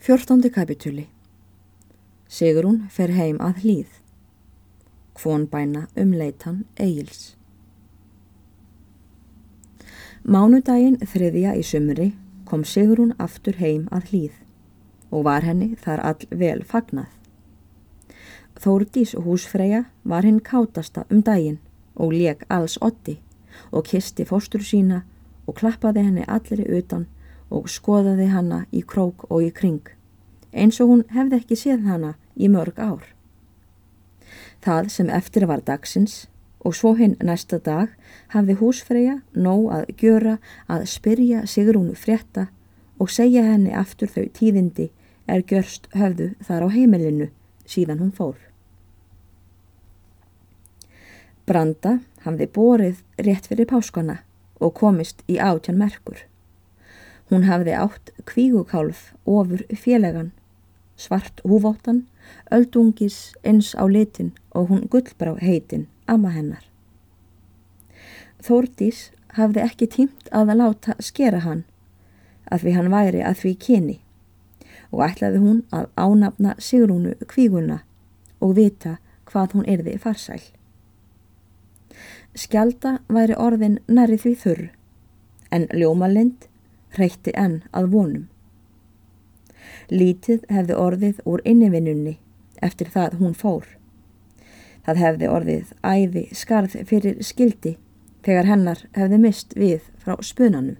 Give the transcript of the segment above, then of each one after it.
Fjórtándi kapitúli Sigrún fer heim að hlýð. Kvon bæna umleitan Egils. Mánudaginn þriðja í sömri kom Sigrún aftur heim að hlýð og var henni þar all vel fagnað. Þórdís húsfreyja var hinn kátasta um daginn og leik alls otti og kisti fóstur sína og klappaði henni allir utan og skoðaði hanna í krók og í kring, eins og hún hefði ekki séð hanna í mörg ár. Það sem eftir var dagsins og svo hinn næsta dag hafði húsfreyja nóg að gjöra að spyrja Sigrúnu frétta og segja henni aftur þau tíðindi er gjörst höfðu þar á heimilinu síðan hún fór. Branda hafði borið rétt fyrir páskana og komist í átjan merkur. Hún hafði átt kvígukálf ofur félagan, svart húvóttan, öldungis eins á litin og hún gullbrá heitin ama hennar. Þórdís hafði ekki tímt að að láta skera hann, að því hann væri að því kyni og ætlaði hún að ánafna Sigrúnu kvíguna og vita hvað hún erði farsæl. Skjalda væri orðin næri því þurr, en ljómalind reytti enn að vonum. Lítið hefði orðið úr innivinnunni eftir það hún fór. Það hefði orðið æði skarð fyrir skildi þegar hennar hefði mist við frá spunanum.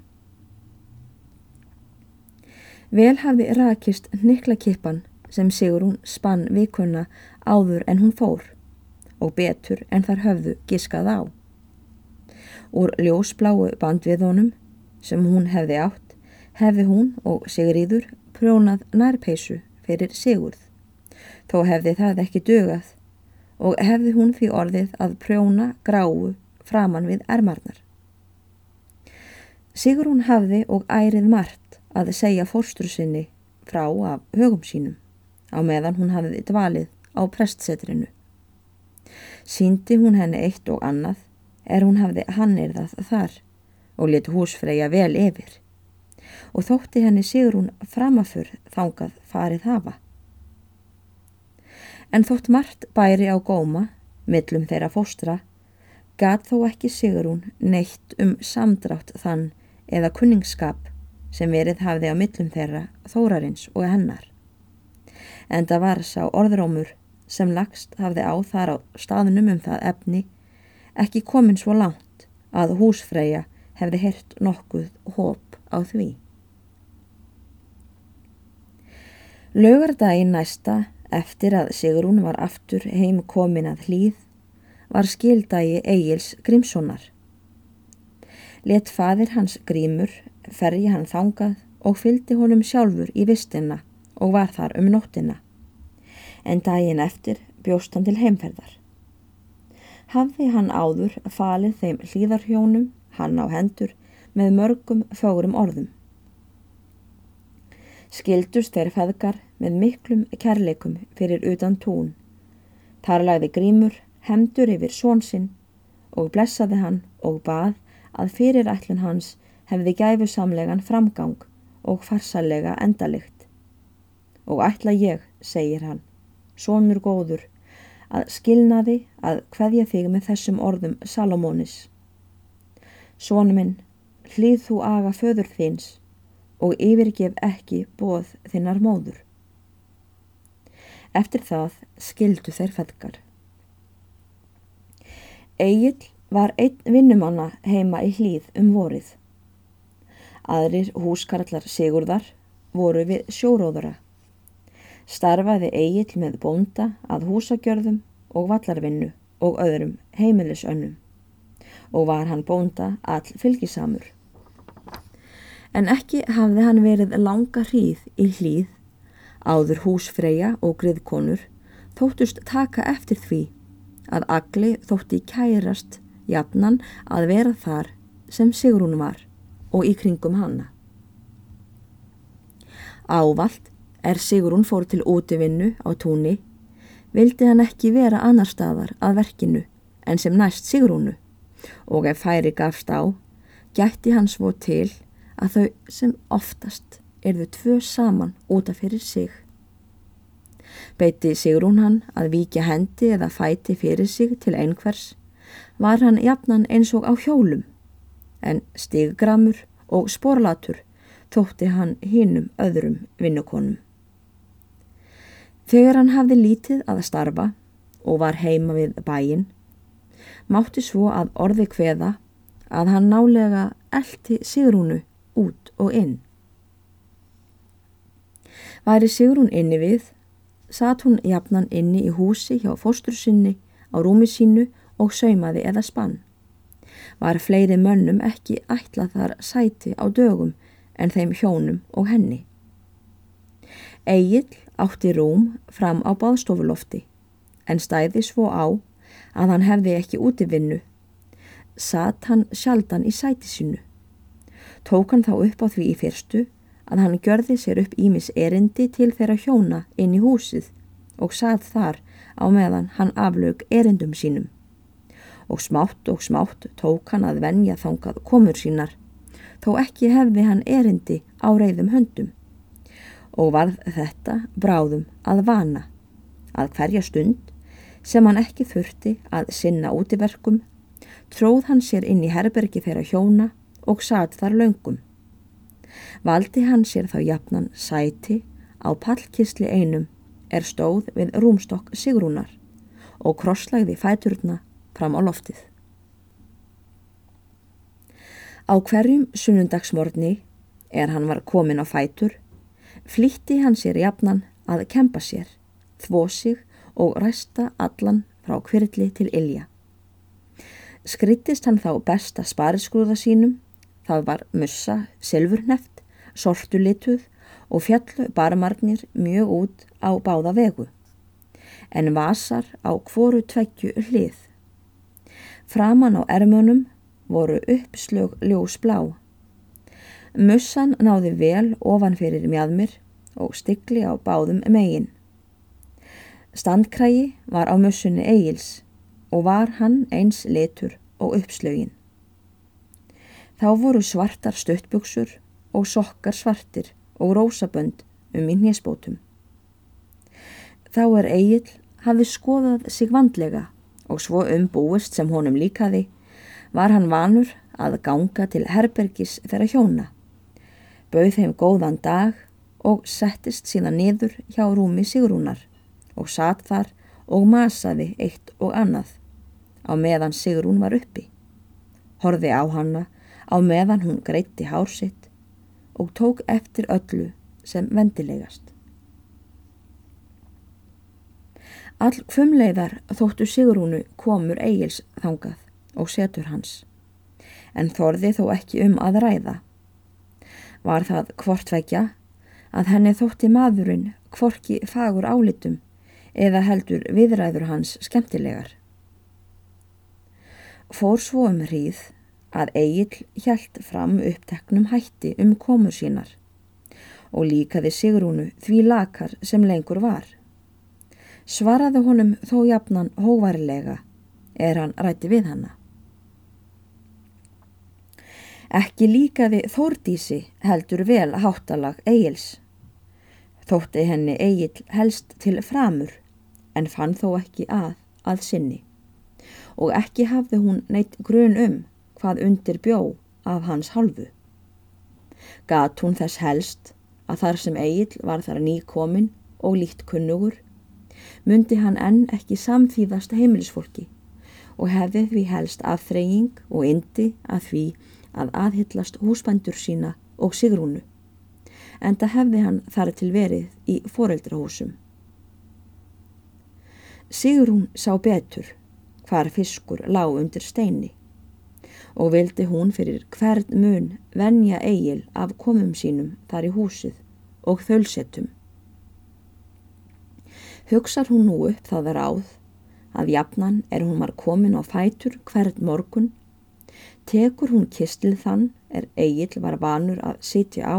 Vel hafði rakist niklakippan sem sigur hún spann vikuna áður en hún fór og betur en þar höfðu giskað á. Úr ljósbláu bandviðónum sem hún hefði átt hefði hún og Sigriður prjónað nærpeisu fyrir Sigurð. Þó hefði það ekki dögað og hefði hún því orðið að prjóna gráu framann við ermarnar. Sigrún hafði og ærið margt að segja fórstur sinni frá af högum sínum á meðan hún hafði dvalið á prestsetrinu. Síndi hún henni eitt og annað er hún hafði hannir það þar og let húsfreyja vel yfir og þótti henni sigur hún framafur þangað farið hafa. En þótt margt bæri á góma, millum þeirra fóstra, gat þó ekki sigur hún neitt um samdrátt þann eða kunningskap sem verið hafði á millum þeirra þórarins og hennar. En það var sá orðrómur sem lagst hafði á þar á staðnum um það efni ekki komin svo langt að húsfreyja hefði hirt nokkuð hóp á því. Laugardaginn næsta eftir að Sigrún var aftur heim komin að hlýð var skildagi Egils Grímssonar. Let fadir hans Grímur ferji hann þangað og fyldi honum sjálfur í vistina og var þar um nóttina. En daginn eftir bjóst hann til heimferðar hafði hann áður falið þeim hlýðarhjónum hann á hendur með mörgum fögurum orðum. Skildust þeir feðgar með miklum kærleikum fyrir utan tún. Þar lagði grímur hemdur yfir svonsinn og blessaði hann og bað að fyrirætlun hans hefði gæfu samlegan framgang og farsalega endalikt. Og ætla ég, segir hann, sonur góður, að skilnaði að hveðja þig með þessum orðum Salomónis. Sónu minn, hlýð þú aga föður þins og yfirgef ekki bóð þinnar móður. Eftir það skildu þeir feðgar. Egil var einn vinnumanna heima í hlýð um vorið. Aðrir húskarallar Sigurðar voru við sjóróðura starfaði Egil með bónda að húsagjörðum og vallarvinnu og öðrum heimilisönnum og var hann bónda all fylgisamur. En ekki hafði hann verið langa hríð í hlýð, áður húsfreyja og griðkonur þóttust taka eftir því að agli þótti kærast jafnan að vera þar sem Sigrún var og í kringum hanna. Ávalt Er Sigrún fór til útivinnu á túni, vildi hann ekki vera annar staðar að verkinu en sem næst Sigrúnu og ef færi gafst á, gætti hann svo til að þau sem oftast erðu tvö saman útaf fyrir sig. Beiti Sigrún hann að víkja hendi eða fæti fyrir sig til einhvers, var hann jafnan eins og á hjólum, en stiggramur og sporlatur þótti hann hinnum öðrum vinnukonum. Þegar hann hafði lítið að starfa og var heima við bæin, mátti svo að orði hveða að hann nálega eldi Sigrúnu út og inn. Væri Sigrún inni við, satt hún jafnan inni í húsi hjá fóstursinni á rúmi sínu og saumaði eða spann. Var fleiri mönnum ekki ætlað þar sæti á dögum en þeim hjónum og henni. Egil átti rúm fram á báðstofulofti en stæði svo á að hann hefði ekki útivinnu. Satt hann sjaldan í sæti sínu. Tók hann þá upp á því í fyrstu að hann gjörði sér upp ímis erindi til þeirra hjóna inn í húsið og sað þar á meðan hann aflaug erindum sínum. Og smátt og smátt tók hann að venja þangað komur sínar, þó ekki hefði hann erindi á reyðum höndum. Og varð þetta bráðum að vana, að hverja stund sem hann ekki þurfti að sinna útiverkum, tróð hann sér inn í herbergi þeirra hjóna og satt þar löngum. Valdi hann sér þá jafnan sæti á pallkisli einum er stóð við rúmstokk Sigrúnar og krosslagði fæturna fram á loftið. Á hverjum sunnundagsmorni er hann var komin á fætur, flýtti hann sér jafnan að kempa sér, þvó sig og ræsta allan frá kvirli til Ilja. Skrittist hann þá besta spariskrúða sínum Það var mussa, silfurneft, sortulituð og fjallu barmarnir mjög út á báða vegu. En vasar á hvoru tveggju hlið. Framan á ermunum voru uppslög ljós blá. Mussan náði vel ofan fyrir mjadmir og stikli á báðum megin. Standkrægi var á mussunni eigils og var hann eins litur og uppslögin. Þá voru svartar stöttbuksur og sokkar svartir og rósabönd um í hnésbótum. Þá er Egil hafði skoðað sig vandlega og svo umbúist sem honum líkaði var hann vanur að ganga til herbergis þeirra hjóna. Bauð þeim góðan dag og settist síðan niður hjá rúmi Sigrúnar og satt þar og masaði eitt og annað á meðan Sigrún var uppi. Horði á hanna á meðan hún greitti hársitt og tók eftir öllu sem vendilegast. All kvumleiðar þóttu Sigrúnu komur eigils þangað og setur hans, en þorði þó ekki um að ræða. Var það hvortveikja að henni þótti maðurinn hvorki fagur álitum eða heldur viðræður hans skemmtilegar. Fór svo um hríð að Egil hjælt fram uppteknum hætti um komu sínar og líkaði Sigrúnu því lakar sem lengur var. Svaraði honum þó jafnan hóvarlega er hann rætti við hanna. Ekki líkaði Þórdísi heldur vel háttalag Egils. Þótti henni Egil helst til framur en fann þó ekki að að sinni og ekki hafði hún neitt grun um hvað undir bjó af hans halvu. Gat hún þess helst að þar sem Egil var þar nýkomin og líkt kunnugur, myndi hann enn ekki samþýðast heimilisfólki og hefði því helst aðþreying og indi að því að aðhyllast húsbændur sína og sigrúnu, en það hefði hann þar til verið í foreldrahúsum. Sigrún sá betur hvar fiskur lág undir steini og vildi hún fyrir hvern mun venja eigil af komum sínum þar í húsið og þölsettum. Hugsar hún nú upp það er áð að jafnan er hún var komin á fætur hvern morgun, tekur hún kistil þann er eigil var vanur að sitja á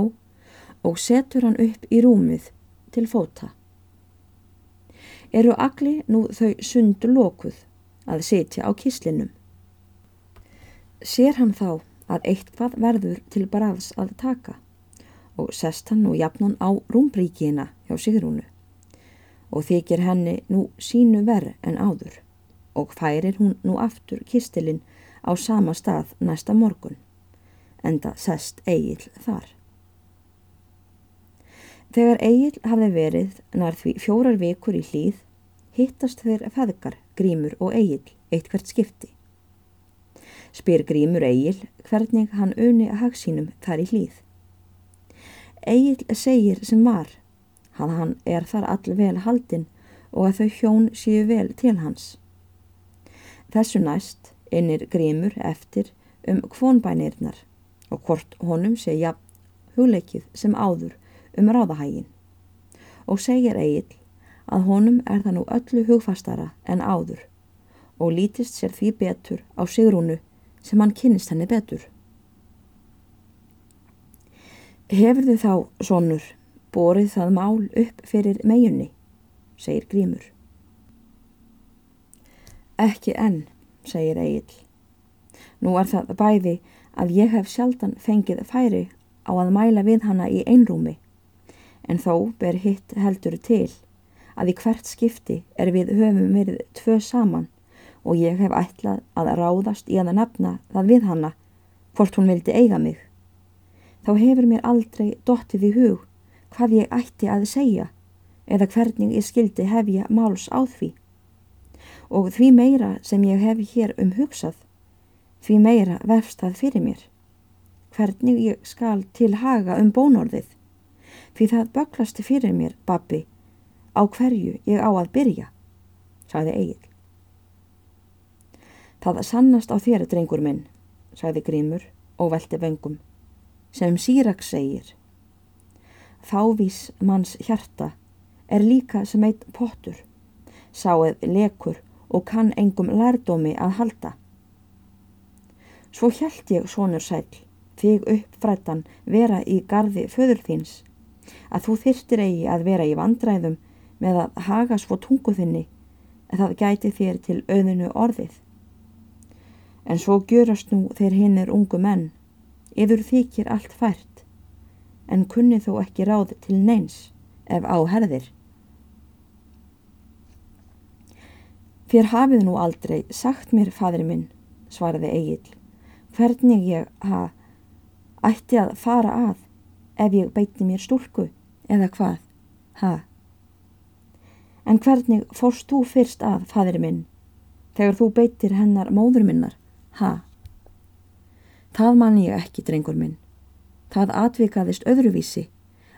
og setur hann upp í rúmið til fóta. Eru agli nú þau sundu lokuð að sitja á kislinum sér hann þá að eitthvað verður til baraðs að taka og sest hann nú jafnan á rúmbríkina hjá Sigrúnu og þykir henni nú sínu verð en áður og færir hún nú aftur kistilinn á sama stað næsta morgun enda sest Egil þar. Þegar Egil hafði verið nær því fjórar vikur í hlýð hittast þeir feðgar Grímur og Egil eitt hvert skipti. Spyr Grímur Egil hvernig hann uni að hagsínum þar í hlýð. Egil segir sem var að hann er þar all vel haldinn og að þau hjón séu vel til hans. Þessu næst innir Grímur eftir um kvonbænirnar og hvort honum sé jafn hugleikið sem áður um ráðahægin og segir Egil að honum er það nú öllu hugfastara en áður og lítist sér því betur á Sigrúnu sem hann kynist henni betur. Hefur þið þá, sonur, borið það mál upp fyrir meginni, segir Grímur. Ekki enn, segir Egil. Nú er það bæði að ég hef sjaldan fengið færi á að mæla við hana í einrúmi en þó ber hitt heldur til að í hvert skipti er við höfum verið tvö saman og ég hef ætlað að ráðast í að nefna það við hana hvort hún vildi eiga mig. Þá hefur mér aldrei dottið í hug hvað ég ætti að segja eða hvernig ég skildi hefja máls á því. Og því meira sem ég hef hér um hugsað Því meira vefst það fyrir mér. Hvernig ég skal til haga um bónorðið. Því það böklasti fyrir mér, babbi, á hverju ég á að byrja, sagði Egil. Það sannast á þér, drengur minn, sagði Grímur og velti vengum, sem Sýrak segir. Þávís manns hjarta er líka sem eitt pottur, sáið lekur og kann engum lærdómi að halda. Svo hjælt ég, sonur sæl, þig upp frættan vera í gardi föður þins, að þú þyrstir eigi að vera í vandræðum með að haga svo tungu þinni, en það gæti þér til auðinu orðið. En svo gjörast nú þeir hinn er ungu menn, yfir þykir allt fært, en kunni þó ekki ráð til neins ef áherðir. Þér hafið nú aldrei sagt mér, fadri minn, svaraði Egil hvernig ég ha, ætti að fara að ef ég beiti mér stúlku eða hvað, ha. En hvernig fórst þú fyrst að, fadir minn, þegar þú beitir hennar móður minnar, ha? Það man ég ekki, drengur minn. Það atvikaðist öðruvísi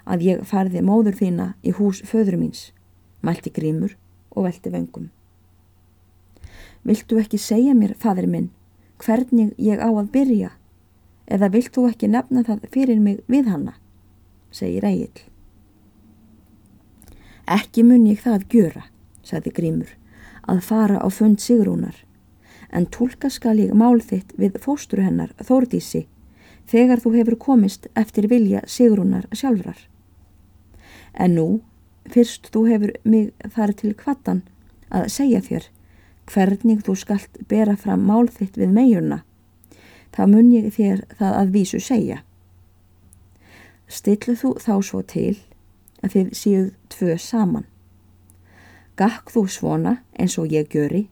að ég farði móður þína í hús föður míns, mælti grímur og velti vöngum. Viltu ekki segja mér, fadir minn, hvernig ég á að byrja eða vilt þú ekki nefna það fyrir mig við hanna, segir Egil. Ekki mun ég það að gjöra, sagði Grímur, að fara á fund Sigrúnar, en tólka skal ég mál þitt við fósturu hennar Þórdísi þegar þú hefur komist eftir vilja Sigrúnar sjálfrar. En nú, fyrst þú hefur mig þar til kvattan að segja þér hvernig þú skalt bera fram mál þitt við megjurna, þá mun ég þér það að vísu segja. Stillu þú þá svo til að þið séuð tvö saman. Gakk þú svona eins og ég göri,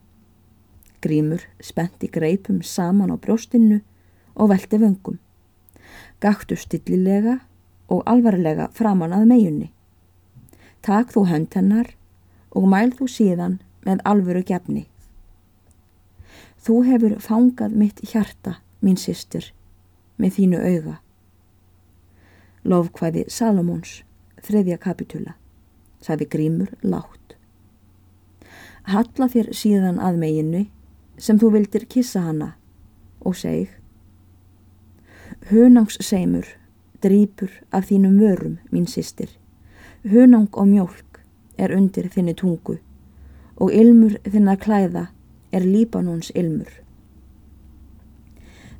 grímur spenti greipum saman á brjóstinu og velti vöngum. Gaktu stillilega og alvarlega framan að megjunni. Takk þú hönd hennar og mæl þú síðan með alvöru gefni. Þú hefur fangað mitt hjarta, mín sýstur, með þínu auga. Lofkvæði Salomons, þriðja kapitula, sagði Grímur látt. Halla þér síðan að meginu sem þú vildir kissa hana og seg Hunangsseimur drýpur af þínum vörum, mín sýstir. Hunang og mjölk er undir þinni tungu og ilmur þinna klæða er Líbanons ilmur.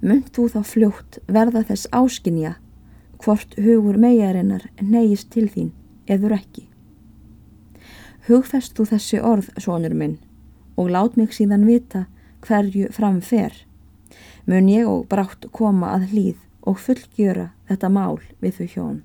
Munt þú þá fljótt verða þess áskinja hvort hugur megarinnar neyist til þín eður ekki. Hugfest þú þessi orð, sonur minn, og lát mig síðan vita hverju framfer. Mun ég og brátt koma að hlýð og fullgjöra þetta mál við þau hjón.